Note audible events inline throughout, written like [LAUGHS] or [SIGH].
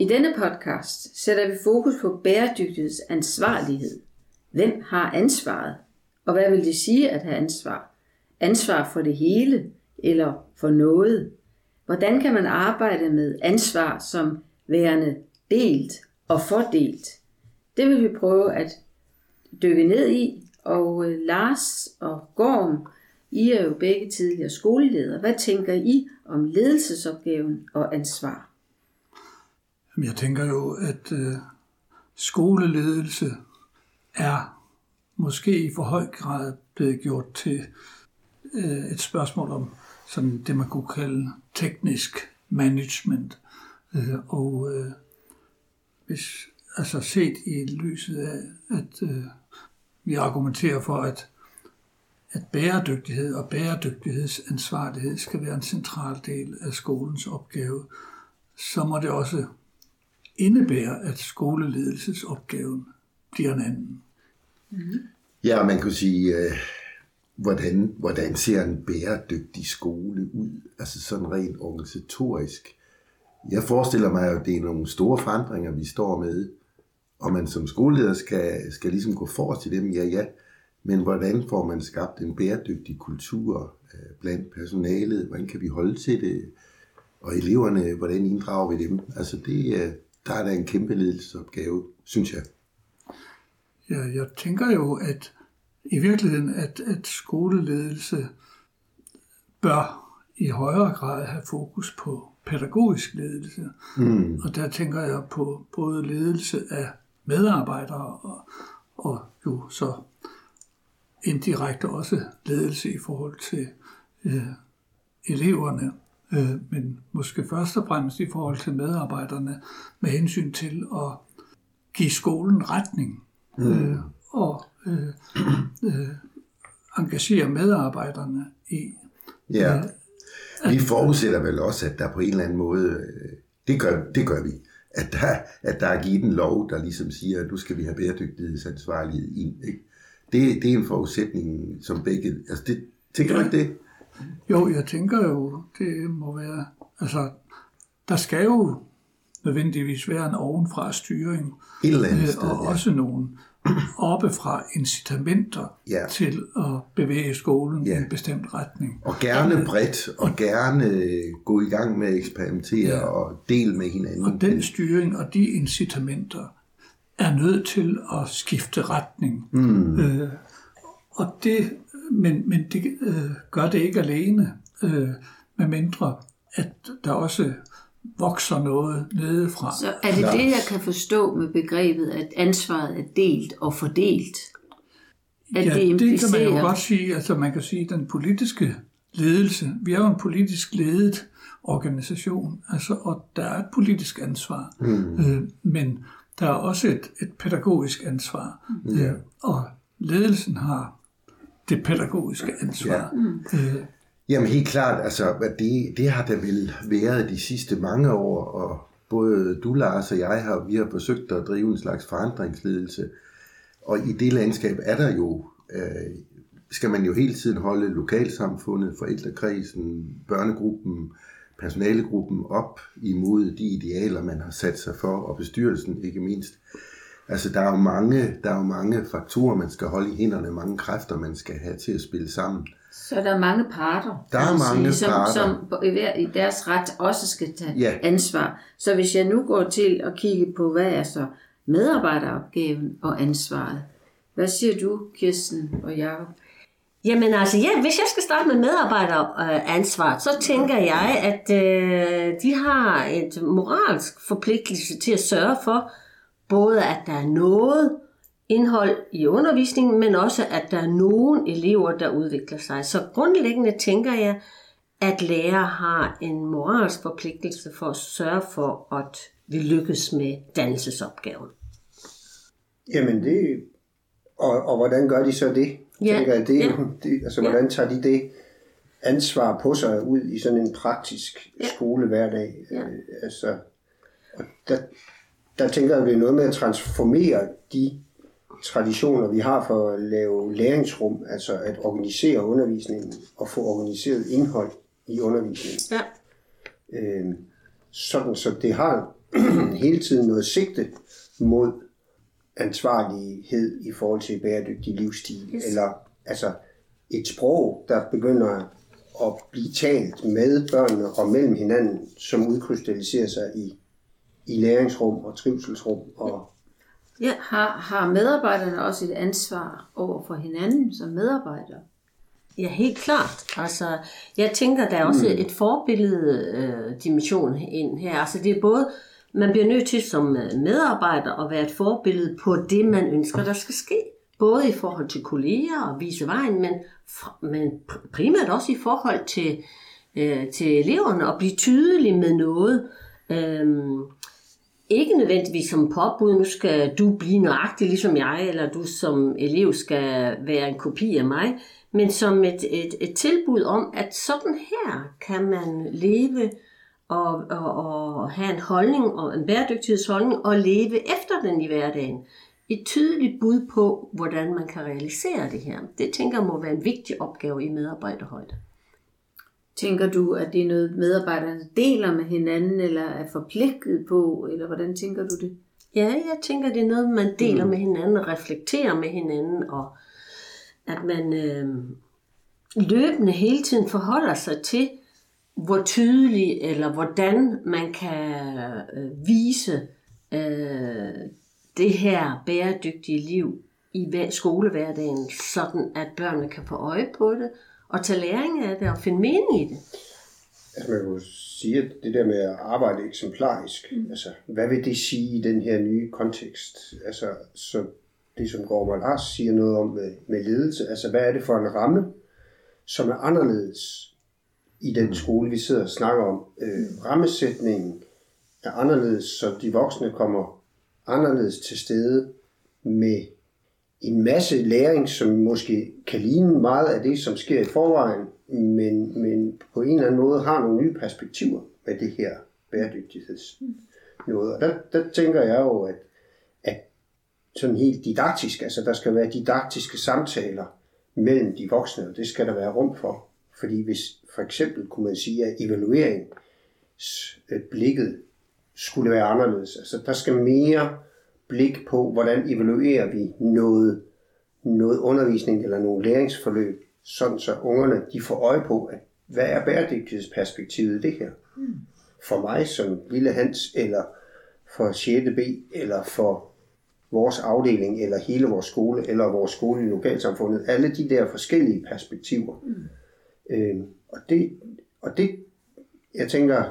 I denne podcast sætter vi fokus på bæredygtighedsansvarlighed. Hvem har ansvaret? Og hvad vil det sige at have ansvar? Ansvar for det hele eller for noget? Hvordan kan man arbejde med ansvar som værende delt og fordelt? Det vil vi prøve at dykke ned i, og øh, Lars og Gorm, I er jo begge tidligere skoleledere. Hvad tænker I om ledelsesopgaven og ansvar? Jeg tænker jo, at øh, skoleledelse er måske i for høj grad blevet gjort til øh, et spørgsmål om sådan det, man kunne kalde teknisk management. Øh, og øh, hvis, altså set i lyset af, at øh, vi argumenterer for, at, at bæredygtighed og bæredygtighedsansvarlighed skal være en central del af skolens opgave, så må det også indebærer, at skoleledelsesopgaven bliver en anden. Mm-hmm. Ja, man kunne sige, øh, hvordan, hvordan ser en bæredygtig skole ud? Altså sådan rent organisatorisk. Jeg forestiller mig at det er nogle store forandringer, vi står med, og man som skoleleder skal, skal ligesom gå forrest til dem, ja ja, men hvordan får man skabt en bæredygtig kultur øh, blandt personalet? Hvordan kan vi holde til det? Og eleverne, hvordan inddrager vi dem? Altså det, øh, der er der en kæmpe ledelsesopgave, synes jeg. Ja, jeg tænker jo, at i virkeligheden, at, at skoleledelse bør i højere grad have fokus på pædagogisk ledelse. Mm. Og der tænker jeg på både ledelse af medarbejdere og, og jo så indirekte også ledelse i forhold til øh, eleverne, øh, men måske først og fremmest i forhold til medarbejderne med hensyn til at give skolen retning mm. øh, og øh, øh, engagere medarbejderne i. Ja, øh, vi forudsætter vel også, at der på en eller anden måde, øh, det gør, det gør vi, at der, at der er givet en lov, der ligesom siger, at nu skal vi have bæredygtighedsansvarlighed ind. Ikke? Det, det er en forudsætning, som begge... Altså, det, tænker du ikke det? Jo, jeg tænker jo, det må være... Altså, der skal jo nødvendigvis være en ovenfra styring. Et eller andet øh, sted, Og ja. også nogle oppefra incitamenter [CLEARS THROAT] ja. til at bevæge skolen ja. i en bestemt retning. Og gerne bredt, og gerne gå i gang med at eksperimentere ja. og dele med hinanden. Og den styring og de incitamenter er nødt til at skifte retning. Mm. Øh, og det, men, men det øh, gør det ikke alene, øh, med mindre at der også vokser noget nedefra. Så er det det, jeg kan forstå med begrebet, at ansvaret er delt og fordelt? At ja, det, implicerer... det kan man jo godt sige. Altså man kan sige, at den politiske ledelse, vi er jo en politisk ledet organisation, altså, og der er et politisk ansvar, mm. øh, men der er også et, et pædagogisk ansvar, mm. øh, og ledelsen har det pædagogiske ansvar. Ja. Mm. Øh, Jamen helt klart, altså det, det har der vel været de sidste mange år, og både du, Lars, og jeg har, vi har forsøgt at drive en slags forandringsledelse. Og i det landskab er der jo, øh, skal man jo hele tiden holde lokalsamfundet, forældrekredsen, børnegruppen, personalegruppen op imod de idealer, man har sat sig for, og bestyrelsen ikke mindst. Altså der er jo mange, der er jo mange faktorer, man skal holde i hænderne, mange kræfter, man skal have til at spille sammen. Så der er mange parter, der er mange sige, parter. som, som i deres ret også skal tage ja. ansvar. Så hvis jeg nu går til at kigge på, hvad er så medarbejderopgaven og ansvaret. Hvad siger du, Kirsten og Jacob? Jamen altså, ja, hvis jeg skal starte med medarbejderansvar, så tænker jeg, at øh, de har et moralsk forpligtelse til at sørge for, både at der er noget indhold i undervisningen, men også at der er nogle elever, der udvikler sig. Så grundlæggende tænker jeg, at lærere har en moralsk forpligtelse for at sørge for, at vi lykkes med dannelsesopgaven. Jamen det, og, og hvordan gør de så det? Ja. Tænker jeg, det, ja. det, altså hvordan tager de det ansvar på sig ud i sådan en praktisk ja. skolehverdag? Ja. Øh, altså, og der, der tænker jeg, at det er noget med at transformere de traditioner, vi har for at lave læringsrum, altså at organisere undervisningen og få organiseret indhold i undervisningen. Ja. Øh, sådan så det har [CLEARS THROAT] hele tiden noget sigte mod ansvarlighed i forhold til bæredygtig livsstil, yes. eller altså et sprog, der begynder at blive talt med børnene og mellem hinanden, som udkrystalliserer sig i, i læringsrum og trivselsrum. Og ja, har, har medarbejderne også et ansvar over for hinanden som medarbejdere? Ja, helt klart. Altså, jeg tænker, der er også mm. et forbillede øh, dimension ind her. Altså, det er både, man bliver nødt til som øh, medarbejder at være et forbillede på det, man ønsker, der skal ske. Både i forhold til kolleger og vise vejen, men, men primært også i forhold til, øh, til eleverne at blive tydelig med noget. Øhm, ikke nødvendigvis som påbud, nu skal du blive nøjagtig ligesom jeg, eller du som elev skal være en kopi af mig, men som et, et, et tilbud om, at sådan her kan man leve og, og, og have en holdning og en bæredygtighedsholdning og leve efter den i hverdagen. Et tydeligt bud på, hvordan man kan realisere det her. Det tænker jeg må være en vigtig opgave i medarbejderhøjde. Tænker du, at det er noget, medarbejderne deler med hinanden, eller er forpligtet på, eller hvordan tænker du det? Ja, jeg tænker, det er noget, man deler mm. med hinanden og reflekterer med hinanden, og at man øh, løbende hele tiden forholder sig til, hvor tydelig eller hvordan man kan øh, vise øh, det her bæredygtige liv i skolehverdagen, sådan at børnene kan få øje på det og tage læring af det og finde mening i det. Altså man kan sige, at det der med at arbejde eksemplarisk, mm. altså hvad vil det sige i den her nye kontekst? Altså så det som Gorm Lars siger noget om med, med ledelse, altså hvad er det for en ramme, som er anderledes i den mm. skole, vi sidder og snakker om. Øh, rammesætningen er anderledes, så de voksne kommer anderledes til stede med en masse læring, som måske kan ligne meget af det, som sker i forvejen, men, men på en eller anden måde har nogle nye perspektiver med det her bæredygtigheds noget. Og der, der tænker jeg jo, at, at sådan helt didaktisk, altså der skal være didaktiske samtaler mellem de voksne, og det skal der være rum for. Fordi hvis for eksempel kunne man sige, at evalueringsblikket skulle være anderledes. Altså der skal mere blik på, hvordan evaluerer vi noget, noget undervisning eller nogle læringsforløb, sådan så ungerne de får øje på, at hvad er bæredygtighedsperspektivet i det her? Mm. For mig som lille Hans, eller for 6. B, eller for vores afdeling, eller hele vores skole, eller vores skole i lokalsamfundet. Alle de der forskellige perspektiver. Mm. Øh, og, det, og det, jeg tænker,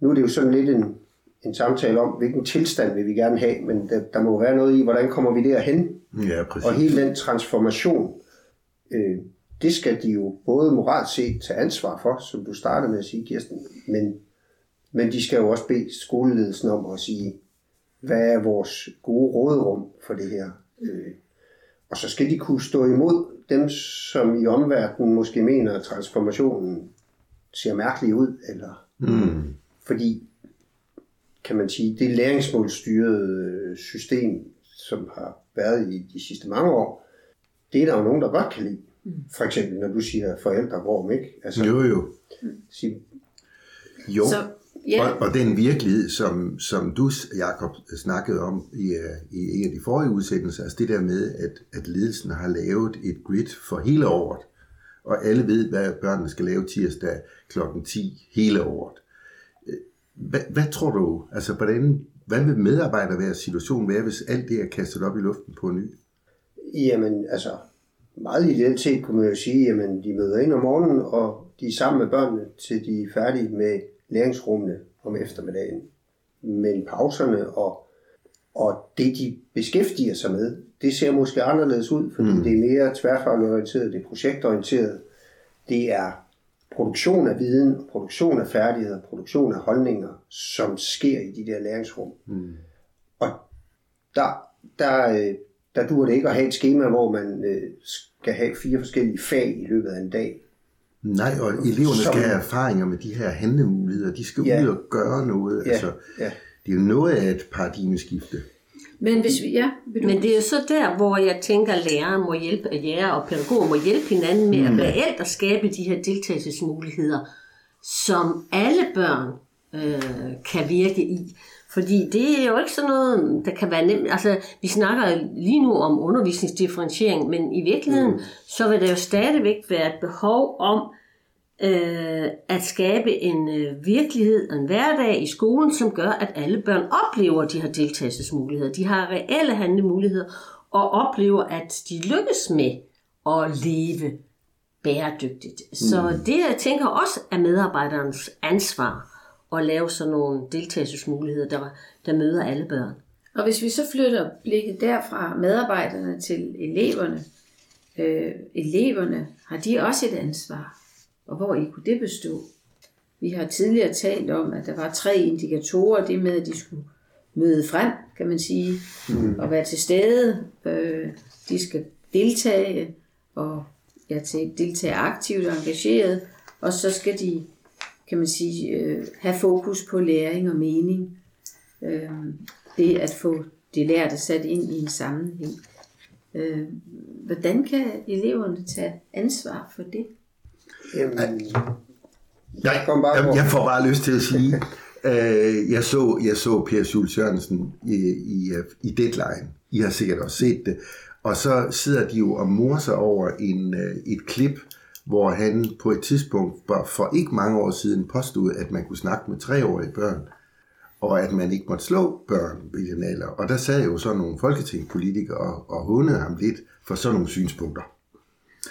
nu er det jo sådan lidt en, en samtale om, hvilken tilstand vil vi gerne have, men der, der må være noget i, hvordan kommer vi derhen? Ja, præcis. Og hele den transformation, øh, det skal de jo både moralt set tage ansvar for, som du startede med at sige, Kirsten, men, men de skal jo også bede skoleledelsen om at sige, hvad er vores gode råderum for det her? Øh, og så skal de kunne stå imod dem, som i omverdenen måske mener, at transformationen ser mærkelig ud, eller mm. fordi, kan man sige, det læringsmålstyrede system, som har været i de sidste mange år, det er der jo nogen, der godt kan lide. Mm. For eksempel, når du siger forældrerum, ikke? Altså, jo, jo. Sig, jo. Så, Ja. Og, og den virkelighed, som, som du, Jakob, snakkede om i, øh, i en af de forrige udsendelser, altså det der med, at, at ledelsen har lavet et grid for hele året, og alle ved, hvad børnene skal lave tirsdag kl. 10 hele året. Hvad, hvad tror du, altså hvordan, hvad vil medarbejder være situationen være, hvis alt det er kastet op i luften på ny? Jamen, altså, meget ideelt set kunne man jo sige, jamen, de møder ind om morgenen, og de er sammen med børnene, til de er færdige med læringsrummene om eftermiddagen. Men pauserne og, og det, de beskæftiger sig med, det ser måske anderledes ud, fordi mm. det er mere tværfagligt orienteret, det er projektorienteret, det er produktion af viden, produktion af færdigheder, produktion af holdninger, som sker i de der læringsrum. Mm. Og der, der, der dur det ikke at have et schema, hvor man øh, skal have fire forskellige fag i løbet af en dag. Nej, og eleverne som, skal have erfaringer med de her handlemuligheder. De skal ja, ud og gøre noget. Ja, altså, ja. Det er jo noget af et paradigmeskifte. Men, hvis vi, ja, Men det er jo så der, hvor jeg tænker, at lærere må hjælpe, at lærer og pædagoger må hjælpe hinanden med mm. at reelt at skabe de her deltagelsesmuligheder, som alle børn øh, kan virke i. Fordi det er jo ikke sådan noget, der kan være nemt. Altså, vi snakker lige nu om undervisningsdifferentiering, men i virkeligheden, mm. så vil der jo stadigvæk være et behov om øh, at skabe en øh, virkelighed og en hverdag i skolen, som gør, at alle børn oplever, at de har deltagelsesmuligheder. De har reelle handlemuligheder, og oplever, at de lykkes med at leve bæredygtigt. Mm. Så det, jeg tænker også, er medarbejderens ansvar at lave sådan nogle deltagelsesmuligheder, der, der møder alle børn. Og hvis vi så flytter blikket derfra medarbejderne til eleverne, øh, eleverne, har de også et ansvar? Og hvor I kunne det bestå? Vi har tidligere talt om, at der var tre indikatorer. Det med, at de skulle møde frem, kan man sige, mm. og være til stede. Øh, de skal deltage, og ja, til deltage aktivt og engageret. Og så skal de kan man sige, øh, have fokus på læring og mening. Øh, det at få det lærte sat ind i en sammenhæng. Øh, hvordan kan eleverne tage ansvar for det? Jamen, jeg, jeg, jeg får bare lyst til at sige, øh, jeg, så, jeg så Per Jules Jørgensen i, i, i Deadline. I har sikkert også set det. Og så sidder de jo og morser over en, øh, et klip, hvor han på et tidspunkt for ikke mange år siden påstod, at man kunne snakke med treårige børn, og at man ikke måtte slå børn den alder. Og der sad jo så nogle folketingspolitikere og, og hundede ham lidt for sådan nogle synspunkter.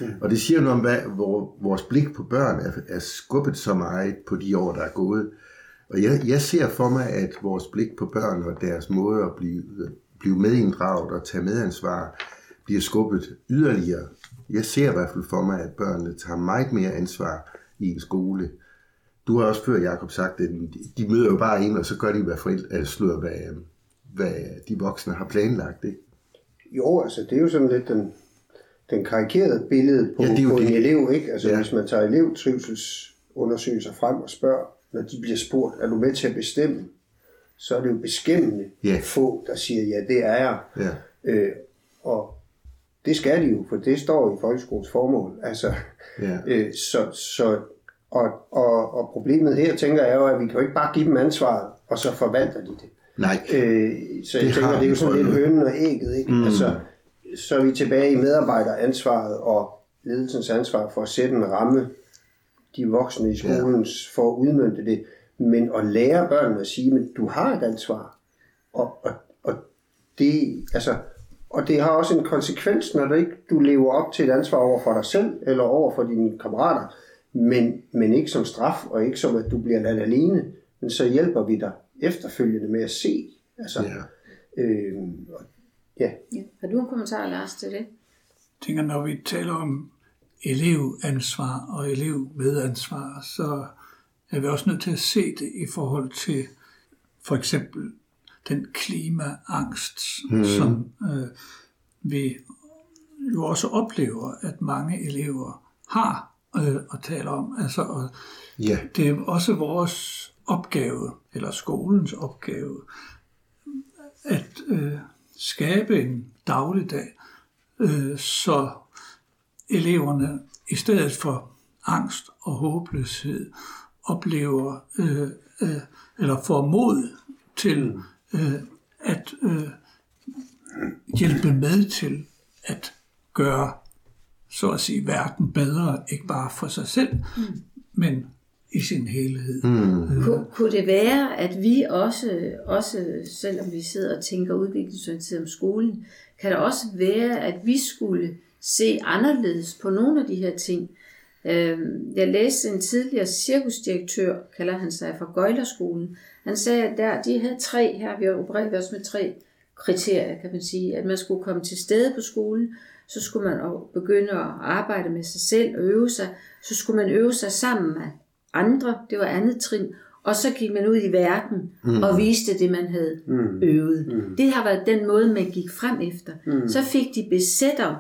Mm. Og det siger noget om, hvad, hvor vores blik på børn er, er skubbet så meget på de år, der er gået. Og jeg, jeg ser for mig, at vores blik på børn og deres måde at blive, blive medinddraget og tage medansvar, bliver skubbet yderligere jeg ser i hvert fald for mig, at børnene tager meget mere ansvar i en skole. Du har også før, Jacob, sagt, at de møder jo bare en, og så gør de, hvad, forældre, altså, slår, hvad, hvad de voksne har planlagt. Ikke? Jo, altså det er jo sådan lidt den, den karikerede billede på, ja, det på en det. elev. Ikke? Altså ja. hvis man tager elevtrivselsundersøgelser frem og spørger, når de bliver spurgt, er du med til at bestemme? Så er det jo beskæmmende ja. få, der siger, ja, det er jeg. Ja. Øh, og det skal de jo, for det står i folkeskolens formål. Altså, ja. øh, så, så, og, og, og problemet her, tænker jeg jo, at vi kan jo ikke bare give dem ansvaret, og så forvalter de det. Nej. Øh, så jeg det tænker, det er jo sådan lidt hønen og ægget. Ikke? Mm. Altså, så er vi tilbage i medarbejderansvaret og ledelsens ansvar for at sætte en ramme, de voksne i skolen, ja. for at udmønte det. Men at lære børnene at sige, at du har et ansvar. Og, og, og det, altså, og det har også en konsekvens, når du ikke du lever op til et ansvar over for dig selv, eller over for dine kammerater, men, men ikke som straf, og ikke som at du bliver ladt alene, men så hjælper vi dig efterfølgende med at se. Altså, ja. Øh, ja. ja. Har du en kommentar, Lars, til det? Jeg tænker, når vi taler om elevansvar og elevmedansvar, så er vi også nødt til at se det i forhold til for eksempel den klimaangst, mm. som øh, vi jo også oplever, at mange elever har øh, at tale om. Altså, og yeah. Det er også vores opgave, eller skolens opgave, at øh, skabe en dagligdag, øh, så eleverne i stedet for angst og håbløshed oplever øh, øh, eller får mod til øh, at øh, hjælpe med til at gøre, så at sige, verden bedre, ikke bare for sig selv, mm. men i sin helhed. Mm. Kun, kunne det være, at vi også, også, selvom vi sidder og tænker udviklingsorienteret om skolen, kan det også være, at vi skulle se anderledes på nogle af de her ting. Øhm, jeg læste en tidligere cirkusdirektør, kalder han sig, fra Gøjlerskolen, han sagde, at der, de havde tre, her vi opererede også med tre kriterier, kan man sige, at man skulle komme til stede på skolen, så skulle man begynde at arbejde med sig selv og øve sig, så skulle man øve sig sammen med andre, det var andet trin, og så gik man ud i verden mm. og viste det, man havde mm. øvet. Mm. Det har været den måde, man gik frem efter. Mm. Så fik de besætter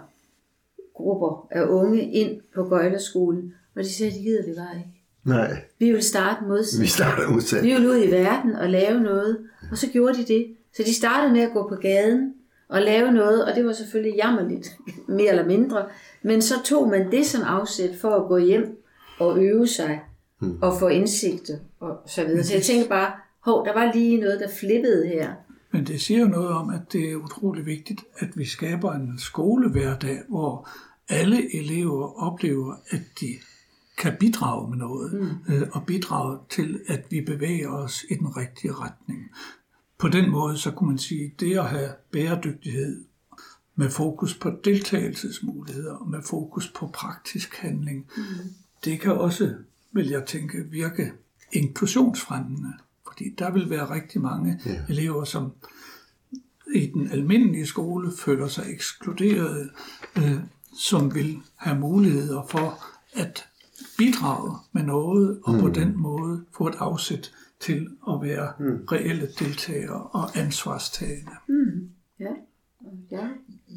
grupper af unge ind på Gøjlerskolen, og de sagde, det gider vi bare ikke. Nej. Vi vil starte modsat. Vi starter modsat. Vi vil ud i verden og lave noget. Og så gjorde de det. Så de startede med at gå på gaden og lave noget, og det var selvfølgelig jammerligt, mere eller mindre. Men så tog man det som afsæt for at gå hjem og øve sig mm. og få indsigter og så videre. Så jeg tænker bare, hov, der var lige noget, der flippede her. Men det siger jo noget om, at det er utrolig vigtigt, at vi skaber en skolehverdag, hvor alle elever oplever, at de kan bidrage med noget, mm. øh, og bidrage til, at vi bevæger os i den rigtige retning. På den måde, så kunne man sige, det at have bæredygtighed med fokus på deltagelsesmuligheder og med fokus på praktisk handling, mm. det kan også, vil jeg tænke, virke inklusionsfremmende. Fordi der vil være rigtig mange ja. elever, som i den almindelige skole føler sig ekskluderet, øh, som vil have muligheder for at bidrage med noget, og mm. på den måde få et afsæt til at være mm. reelle deltagere og ansvarstagende. Mm. Ja. ja.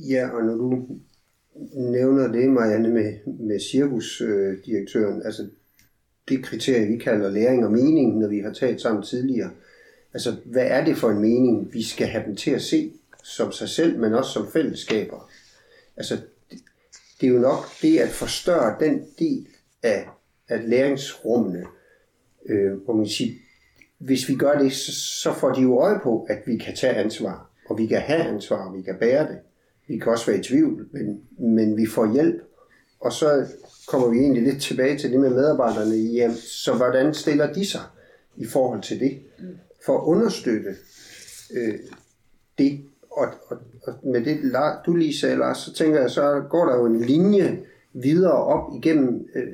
Ja, og når du nævner det, Marianne, med, med cirkusdirektøren, øh, altså det kriterie, vi kalder læring og mening, når vi har talt sammen tidligere, altså hvad er det for en mening, vi skal have dem til at se som sig selv, men også som fællesskaber? Altså, det, er jo nok det at forstørre den del af, af læringsrummene, øh, hvor man siger, hvis vi gør det, så, så får de jo øje på, at vi kan tage ansvar, og vi kan have ansvar, og vi kan bære det. Vi kan også være i tvivl, men, men vi får hjælp. Og så kommer vi egentlig lidt tilbage til det med medarbejderne. Jamen, så hvordan stiller de sig i forhold til det? For at understøtte øh, det. Og, og, og med det, du lige sagde, Lars, så tænker jeg, så går der jo en linje videre op igennem, øh,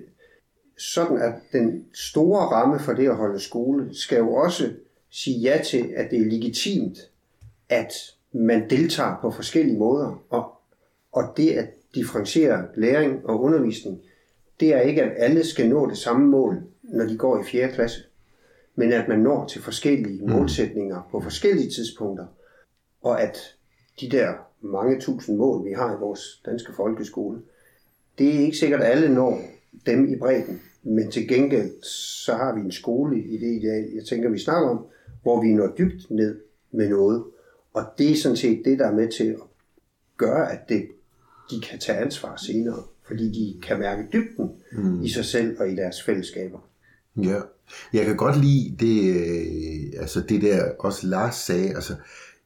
sådan at den store ramme for det at holde skole, skal jo også sige ja til, at det er legitimt, at man deltager på forskellige måder. Og, og det at differentiere læring og undervisning, det er ikke, at alle skal nå det samme mål, når de går i 4. klasse, men at man når til forskellige mm. målsætninger på forskellige tidspunkter, og at de der mange tusind mål, vi har i vores danske folkeskole, det er ikke sikkert, at alle når dem i bredden, men til gengæld så har vi en skole i det ideal, jeg tænker, vi snakker om, hvor vi når dybt ned med noget, og det er sådan set det, der er med til at gøre, at det, de kan tage ansvar senere, fordi de kan mærke dybden mm. i sig selv og i deres fællesskaber. Ja, jeg kan godt lide det, øh, altså det der også Lars sagde, altså,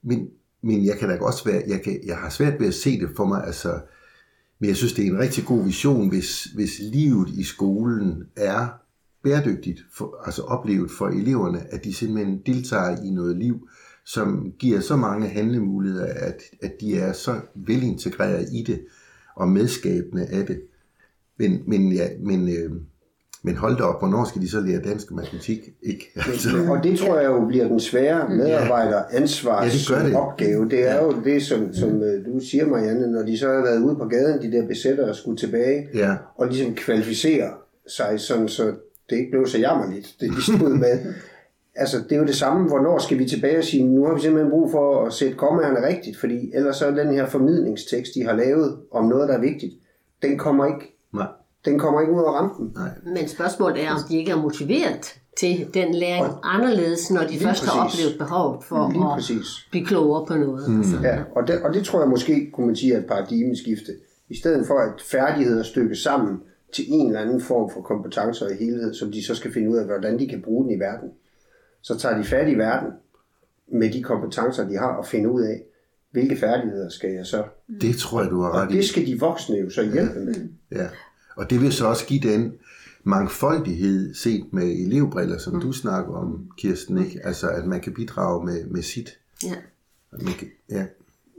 men, men jeg kan da også være, jeg, kan, jeg har svært ved at se det for mig, altså, men jeg synes, det er en rigtig god vision, hvis, hvis livet i skolen er bæredygtigt, for, altså oplevet for eleverne, at de simpelthen deltager i noget liv, som giver så mange handlemuligheder, at, at de er så velintegreret i det og medskabende af det. Men, men, ja, men, øh, men hold da op, hvornår skal de så lære dansk og matematik? Ikke? Altså. Og det tror jeg jo bliver den svære medarbejder ansvars ja, det det. opgave. Det er ja. jo det, som, som øh, du siger, Marianne, når de så har været ude på gaden, de der besætter og skulle tilbage, ja. og ligesom kvalificere sig, sådan, så det ikke blev så jammerligt, det de stod med. [LAUGHS] altså, det er jo det samme, hvornår skal vi tilbage og sige, nu har vi simpelthen brug for at sætte kommaerne rigtigt, fordi ellers så er den her formidlingstekst, de har lavet om noget, der er vigtigt, den kommer ikke, Nej. Den kommer ikke ud af rampen. Nej. Men spørgsmålet er, om de ikke er motiveret til den læring og, anderledes, når de først præcis. har oplevet behovet for lige at præcis. blive klogere på noget. Mm. Altså. Ja, og det, og det tror jeg måske, kunne man sige, er et paradigmeskifte. I stedet for at færdigheder stykkes sammen til en eller anden form for kompetencer i helhed, som de så skal finde ud af, hvordan de kan bruge den i verden så tager de fat i verden med de kompetencer, de har, og finder ud af, hvilke færdigheder skal jeg så. Det tror jeg, du har ret i. Og det skal de voksne jo så hjælpe ja. med. Ja, og det vil så også give den mangfoldighed set med elevbriller, som mm. du snakker om, Kirsten, ikke? Altså, at man kan bidrage med, med sit. Ja. Man kan, ja.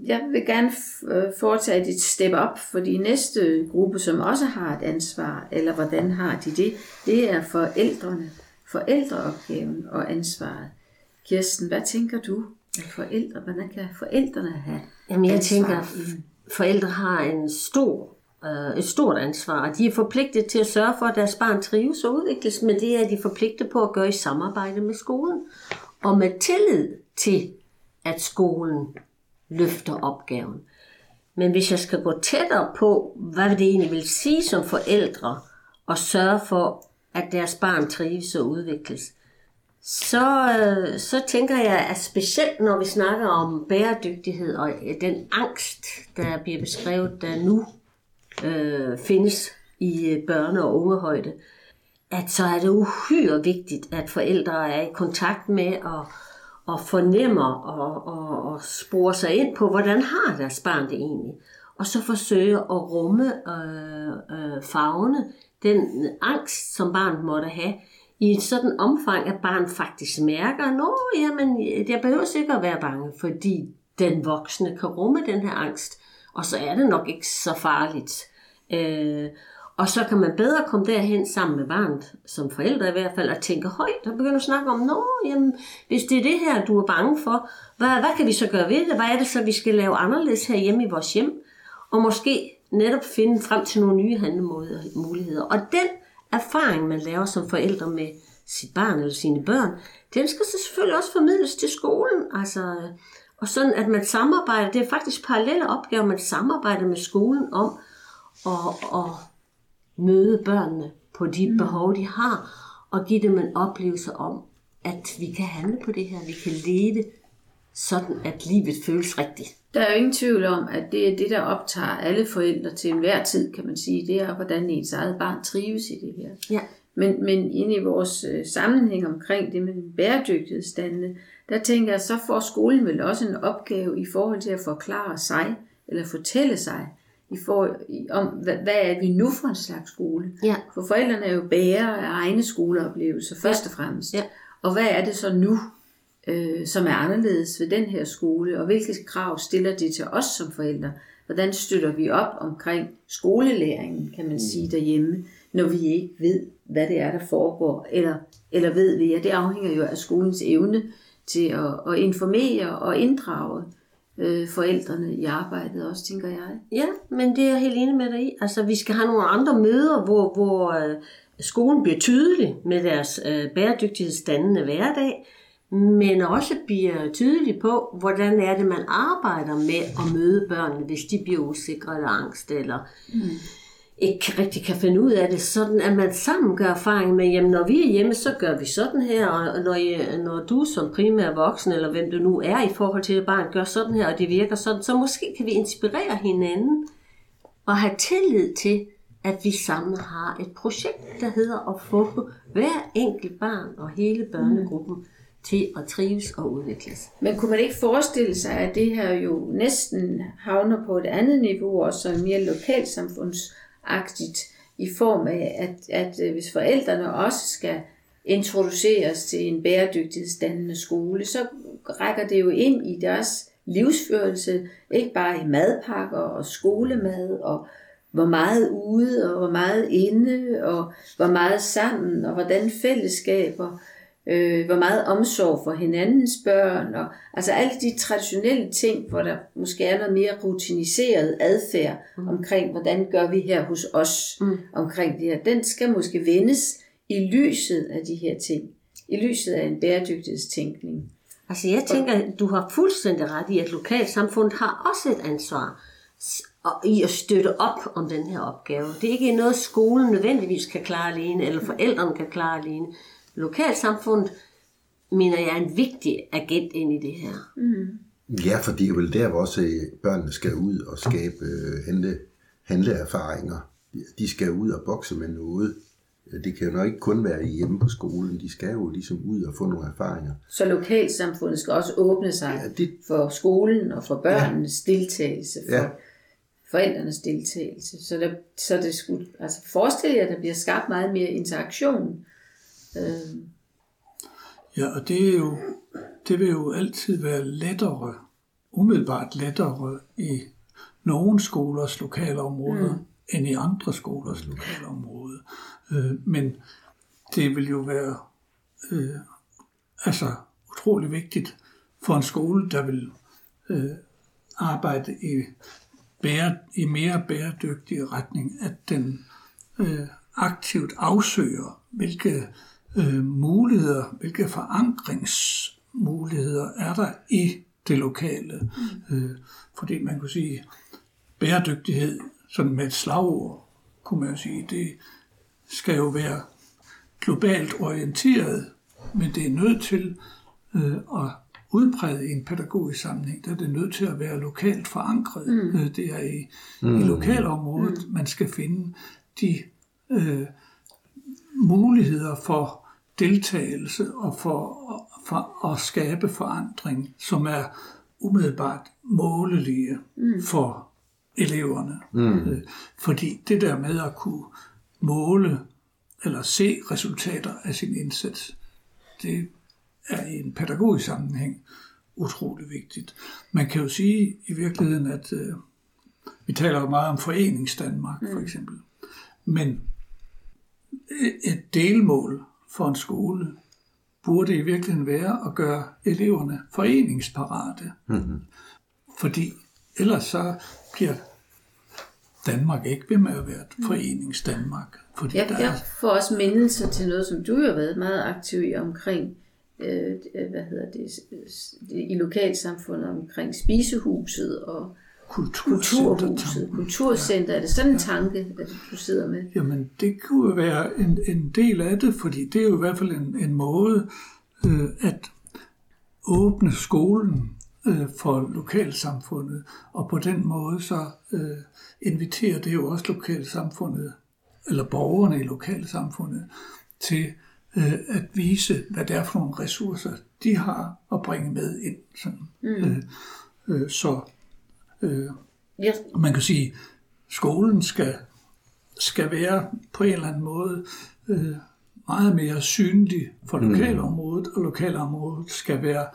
Jeg vil gerne øh, foretage et step op, for de næste gruppe, som også har et ansvar, eller hvordan har de det, det er forældrene forældreopgaven og ansvaret. Kirsten, hvad tænker du? At forældre, hvordan kan forældrene have Jamen, jeg tænker, at forældre har en stor, øh, et stort ansvar. De er forpligtet til at sørge for, at deres barn trives og udvikles, men det er de forpligtet på at gøre i samarbejde med skolen. Og med tillid til, at skolen løfter opgaven. Men hvis jeg skal gå tættere på, hvad det egentlig vil sige som forældre, og sørge for, at deres barn trives og udvikles, så, øh, så tænker jeg, at specielt når vi snakker om bæredygtighed og øh, den angst, der bliver beskrevet, der nu øh, findes i øh, børne- og ungehøjde, at så er det uhyre vigtigt, at forældre er i kontakt med og, og fornemmer og, og, og sporer sig ind på, hvordan har deres barn det egentlig. Og så forsøge at rumme øh, øh, farvene, den angst, som barnet måtte have, i et sådan omfang, at barnet faktisk mærker, nå, jamen, jeg behøver sikkert at være bange, fordi den voksne kan rumme den her angst, og så er det nok ikke så farligt. Øh, og så kan man bedre komme derhen sammen med barnet, som forældre i hvert fald, og tænke højt og begynde at snakke om, nå, jamen, hvis det er det her, du er bange for, hvad, hvad kan vi så gøre ved det? Hvad er det så, vi skal lave anderledes her hjemme i vores hjem? Og måske netop finde frem til nogle nye handlemuligheder. Og den erfaring, man laver som forældre med sit barn eller sine børn, den skal så selvfølgelig også formidles til skolen. Altså, og sådan, at man samarbejder, det er faktisk parallelle opgaver, man samarbejder med skolen om at, at møde børnene på de mm. behov, de har, og give dem en oplevelse om, at vi kan handle på det her, vi kan leve sådan, at livet føles rigtigt. Der er jo ingen tvivl om, at det er det, der optager alle forældre til enhver tid, kan man sige. Det er, hvordan ens eget barn trives i det her. Ja. Men, men inde i vores øh, sammenhæng omkring det med bæredygtighedsstandene, der tænker jeg, så får skolen vel også en opgave i forhold til at forklare sig, eller fortælle sig, i forhold, om hvad, hvad er vi nu for en slags skole. Ja. For forældrene er jo bærere af egne skoleoplevelser, først og fremmest. Ja. Og hvad er det så nu, øh, som er anderledes ved den her skole, og hvilke krav stiller det til os som forældre? Hvordan støtter vi op omkring skolelæringen, kan man sige derhjemme, når vi ikke ved, hvad det er, der foregår, eller, eller ved vi, at det afhænger jo af skolens evne til at, at informere og inddrage øh, forældrene i arbejdet også, tænker jeg. Ja, men det er jeg helt enig med dig i. Altså, vi skal have nogle andre møder, hvor, hvor øh, skolen bliver tydelig med deres øh, bæredygtighedsdannende hverdag, men også bliver tydelig på, hvordan er det, man arbejder med at møde børnene, hvis de bliver usikre eller angst, eller mm. ikke rigtig kan finde ud af det, sådan at man sammen gør erfaring med, jamen når vi er hjemme, så gør vi sådan her, og når, I, når du som primær voksen, eller hvem du nu er i forhold til at barn, gør sådan her, og det virker sådan, så måske kan vi inspirere hinanden, og have tillid til, at vi sammen har et projekt, der hedder at få hver enkelt barn og hele børnegruppen mm til at trives og udvikles. Men kunne man ikke forestille sig, at det her jo næsten havner på et andet niveau, og så mere lokalsamfundsagtigt, i form af, at, at øh, hvis forældrene også skal introduceres til en bæredygtighedsdannende skole, så rækker det jo ind i deres livsførelse, ikke bare i madpakker og skolemad, og hvor meget ude, og hvor meget inde, og hvor meget sammen, og hvordan fællesskaber øh, hvor meget omsorg for hinandens børn, og altså alle de traditionelle ting, hvor der måske er noget mere rutiniseret adfærd mm. omkring, hvordan gør vi her hos os mm. omkring det her, den skal måske vendes i lyset af de her ting, i lyset af en bæredygtighedstænkning. Altså jeg tænker, du har fuldstændig ret i, at lokalsamfundet har også et ansvar i at støtte op om den her opgave. Det er ikke noget, skolen nødvendigvis kan klare alene, eller forældrene kan klare alene lokalsamfundet, mener jeg er en vigtig agent ind i det her. Mm. Ja, for det er vel der, hvor også øh, børnene skal ud og skabe øh, handle, handleerfaringer. De skal ud og bokse med noget. Det kan jo nok ikke kun være hjemme på skolen. De skal jo ligesom ud og få nogle erfaringer. Så lokalsamfundet skal også åbne sig ja, det... for skolen og for børnenes ja. deltagelse, for ja. forældrenes deltagelse. Så, der, så det skulle, altså forestil jer, at der bliver skabt meget mere interaktion Øh. Ja, og det, er jo, det vil jo altid være lettere, umiddelbart lettere i nogle skolers lokalområder, mm. end i andre skolers lokalområder. Øh, men det vil jo være øh, altså utrolig vigtigt for en skole, der vil øh, arbejde i, bære, i mere bæredygtig retning, at den øh, aktivt afsøger, hvilke øh, muligheder, hvilke forankringsmuligheder er der i det lokale. Mm. Øh, fordi man kunne sige, bæredygtighed, sådan med et slagord, kunne man jo sige, det skal jo være globalt orienteret, men det er nødt til øh, at udpræget i en pædagogisk sammenhæng, der er det nødt til at være lokalt forankret. Mm. Øh, det er i, mm. i lokalområdet, mm. man skal finde de øh, muligheder for deltagelse og for, for at skabe forandring, som er umiddelbart målelige mm. for eleverne. Mm. Øh, fordi det der med at kunne måle eller se resultater af sin indsats, det er i en pædagogisk sammenhæng utrolig vigtigt. Man kan jo sige i virkeligheden, at øh, vi taler jo meget om foreningsdanmark for mm. eksempel, men et delmål for en skole burde i virkeligheden være at gøre eleverne foreningsparate. Mm-hmm. Fordi ellers så bliver Danmark ikke ved med at være et foreningsdanmark. Fordi jeg, jeg får også mindelser til noget, som du har været meget aktiv i omkring øh, hvad hedder det, i lokalsamfundet omkring spisehuset og kulturhuset, kulturcenter. Ja. Er det sådan en tanke, at du sidder med? Jamen, det kunne være en, en del af det, fordi det er jo i hvert fald en, en måde øh, at åbne skolen øh, for lokalsamfundet, og på den måde så øh, inviterer det jo også lokalsamfundet, eller borgerne i lokalsamfundet, til øh, at vise, hvad det er for nogle ressourcer, de har at bringe med ind. Sådan. Mm. Øh, øh, så øh, yes. man kan sige, at skolen skal, skal være på en eller anden måde øh, meget mere synlig for mm. lokalområdet, og lokalområdet skal være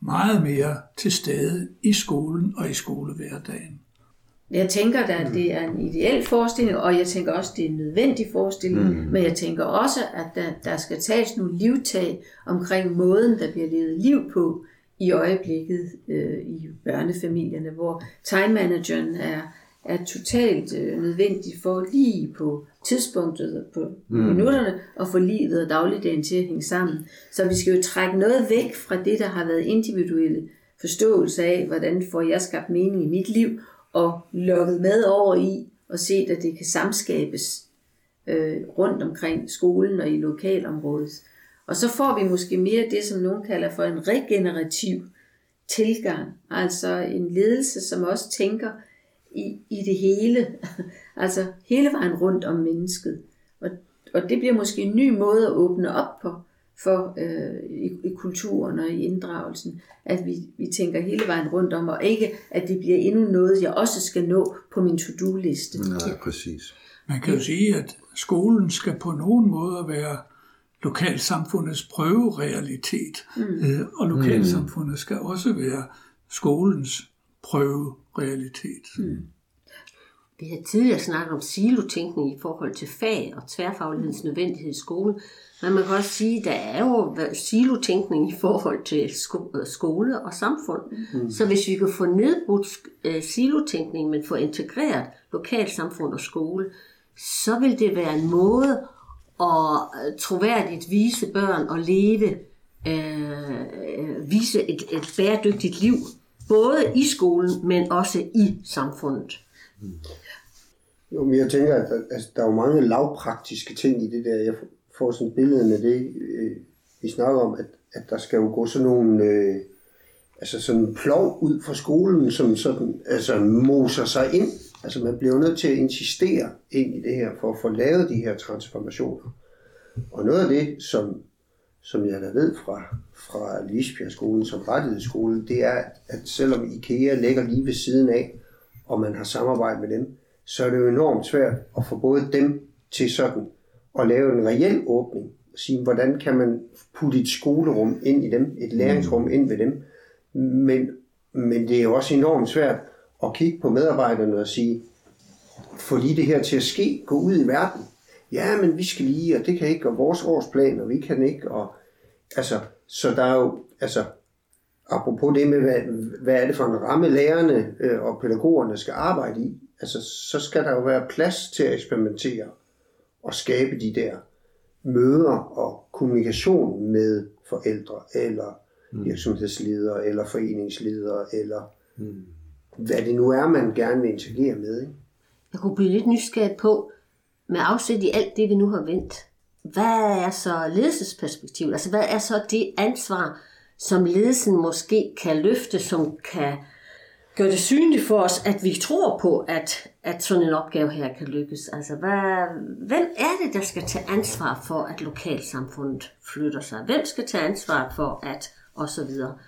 meget mere til stede i skolen og i skolehverdagen. Jeg tænker, at det er en ideel forestilling, og jeg tænker også, at det er en nødvendig forestilling, mm. men jeg tænker også, at der, der skal tages nogle livtag omkring måden, der bliver levet liv på i øjeblikket øh, i børnefamilierne, hvor time manageren er, er totalt øh, nødvendig for lige på tidspunktet, på mm. minutterne, og få livet og dagligdagen til at hænge sammen. Så vi skal jo trække noget væk fra det, der har været individuelle forståelse af, hvordan får jeg skabt mening i mit liv, og lukket med over i og set, at det kan samskabes øh, rundt omkring skolen og i lokalområdet. Og så får vi måske mere det, som nogen kalder for en regenerativ tilgang, altså en ledelse, som også tænker i, i det hele, [LAUGHS] altså hele vejen rundt om mennesket. Og, og det bliver måske en ny måde at åbne op på, for øh, i, i kulturen og i inddragelsen, at vi, vi tænker hele vejen rundt om, og ikke at det bliver endnu noget, jeg også skal nå på min to-do-liste. Nej, præcis. Man kan jo sige, at skolen skal på nogen måde være lokalsamfundets prøverealitet, mm. øh, og lokalsamfundet skal også være skolens prøverealitet. Mm. Vi har tidligere snakket om silotænkning i forhold til fag og tværfaglighedens nødvendighed i skole. Men man kan også sige, at der er jo silotænkning i forhold til skole og samfund. Mm. Så hvis vi kan få nedbrudt øh, silotænkning, men få integreret lokalsamfund og skole, så vil det være en måde og øh, troværdigt vise børn og leve, øh, vise et, et bæredygtigt liv, både i skolen, men også i samfundet. Jo, men jeg tænker, at der, altså, der er jo mange lavpraktiske ting i det der. Jeg får sådan billedet med det, øh, vi snakker om, at, at der skal jo gå sådan nogle, øh, altså sådan en plov ud fra skolen, som sådan, altså moser sig ind. Altså man bliver nødt til at insistere ind i det her, for at få lavet de her transformationer. Og noget af det, som, som jeg da ved fra, fra Lisbjerg-skolen som rettighedsskole, det er, at selvom IKEA ligger lige ved siden af, og man har samarbejdet med dem, så er det jo enormt svært at få både dem til sådan at lave en reel åbning. Og sige, hvordan kan man putte et skolerum ind i dem, et læringsrum mm. ind ved dem. Men, men det er jo også enormt svært at kigge på medarbejderne og sige, få lige det her til at ske, gå ud i verden. Ja, men vi skal lige, og det kan ikke, og vores årsplan, og vi kan ikke, og altså, så der er jo, altså, apropos det med, hvad, hvad er det for en ramme lærerne øh, og pædagogerne skal arbejde i, altså, så skal der jo være plads til at eksperimentere og skabe de der møder og kommunikation med forældre, eller mm. virksomhedsledere, eller foreningsledere, eller mm hvad det nu er, man gerne vil interagere med. Ikke? Jeg kunne blive lidt nysgerrig på, med afsæt i alt det, vi nu har vendt, hvad er så ledelsesperspektivet? Altså, hvad er så det ansvar, som ledelsen måske kan løfte, som kan gøre det synligt for os, at vi tror på, at, at sådan en opgave her kan lykkes. Altså, hvad, hvem er det, der skal tage ansvar for, at lokalsamfundet flytter sig? Hvem skal tage ansvar for, at og så videre?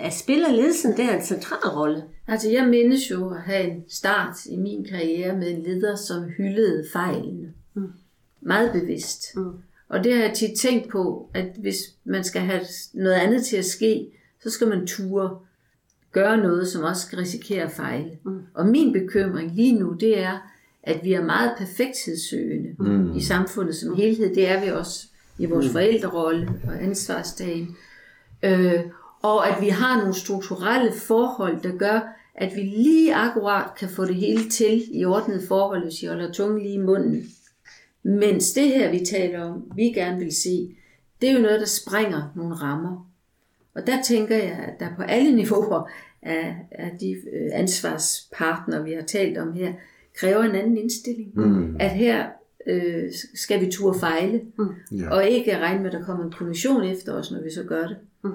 At spiller ledelsen der en central rolle? Altså, jeg mindes jo at have en start i min karriere med en leder, som hyldede fejlene. Mm. Meget bevidst. Mm. Og det har jeg tit tænkt på, at hvis man skal have noget andet til at ske, så skal man ture gøre noget, som også skal risikere at fejle. Mm. Og min bekymring lige nu, det er, at vi er meget perfekthedssøgende mm. i samfundet som helhed. Det er vi også i vores mm. forældrerolle og ansvarsdagen. Øh, og at vi har nogle strukturelle forhold, der gør, at vi lige akkurat kan få det hele til i ordnet forhold, hvis vi holder tungen lige i munden. Mens det her, vi taler om, vi gerne vil se, det er jo noget, der springer nogle rammer. Og der tænker jeg, at der på alle [LAUGHS] niveauer af, af de øh, ansvarspartnere, vi har talt om her, kræver en anden indstilling. Mm. At her øh, skal vi turde fejle, mm. og ikke regne med, at der kommer en kommission efter os, når vi så gør det. Mm.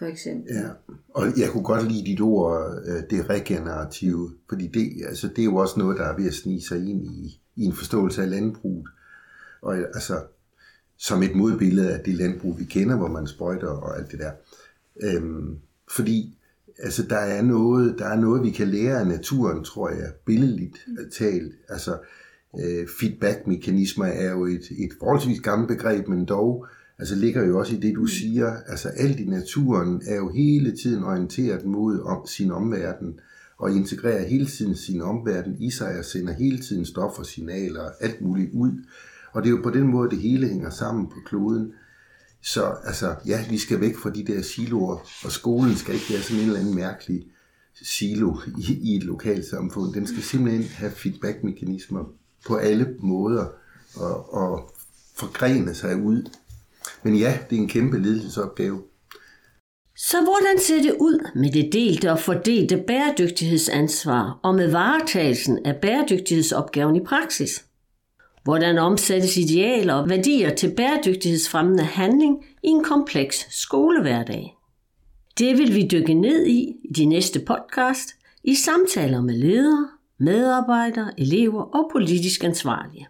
For eksempel. Ja, og jeg kunne godt lide dit ord, øh, det regenerative, fordi det, altså, det er jo også noget, der er ved at snige sig ind i, i en forståelse af landbruget. Og altså, som et modbillede af det landbrug, vi kender, hvor man sprøjter og alt det der. Øhm, fordi altså, der, er noget, der er noget, vi kan lære af naturen, tror jeg, billedligt talt. Altså, øh, feedback-mekanismer er jo et, et forholdsvis gammelt begreb, men dog altså, ligger jo også i det, du siger. Altså, alt i naturen er jo hele tiden orienteret mod om, sin omverden, og integrerer hele tiden sin omverden i sig, og sender hele tiden stoffer, signaler og alt muligt ud. Og det er jo på den måde, det hele hænger sammen på kloden. Så altså, ja, vi skal væk fra de der siloer, og skolen skal ikke være sådan en eller anden mærkelig silo i, i et lokalsamfund. Den skal simpelthen have feedback-mekanismer på alle måder og, og forgrene sig ud. Men ja, det er en kæmpe ledelsesopgave. Så hvordan ser det ud med det delte og fordelte bæredygtighedsansvar og med varetagelsen af bæredygtighedsopgaven i praksis? Hvordan omsættes idealer og værdier til bæredygtighedsfremmende handling i en kompleks skolehverdag? Det vil vi dykke ned i i de næste podcast i samtaler med ledere, medarbejdere, elever og politisk ansvarlige.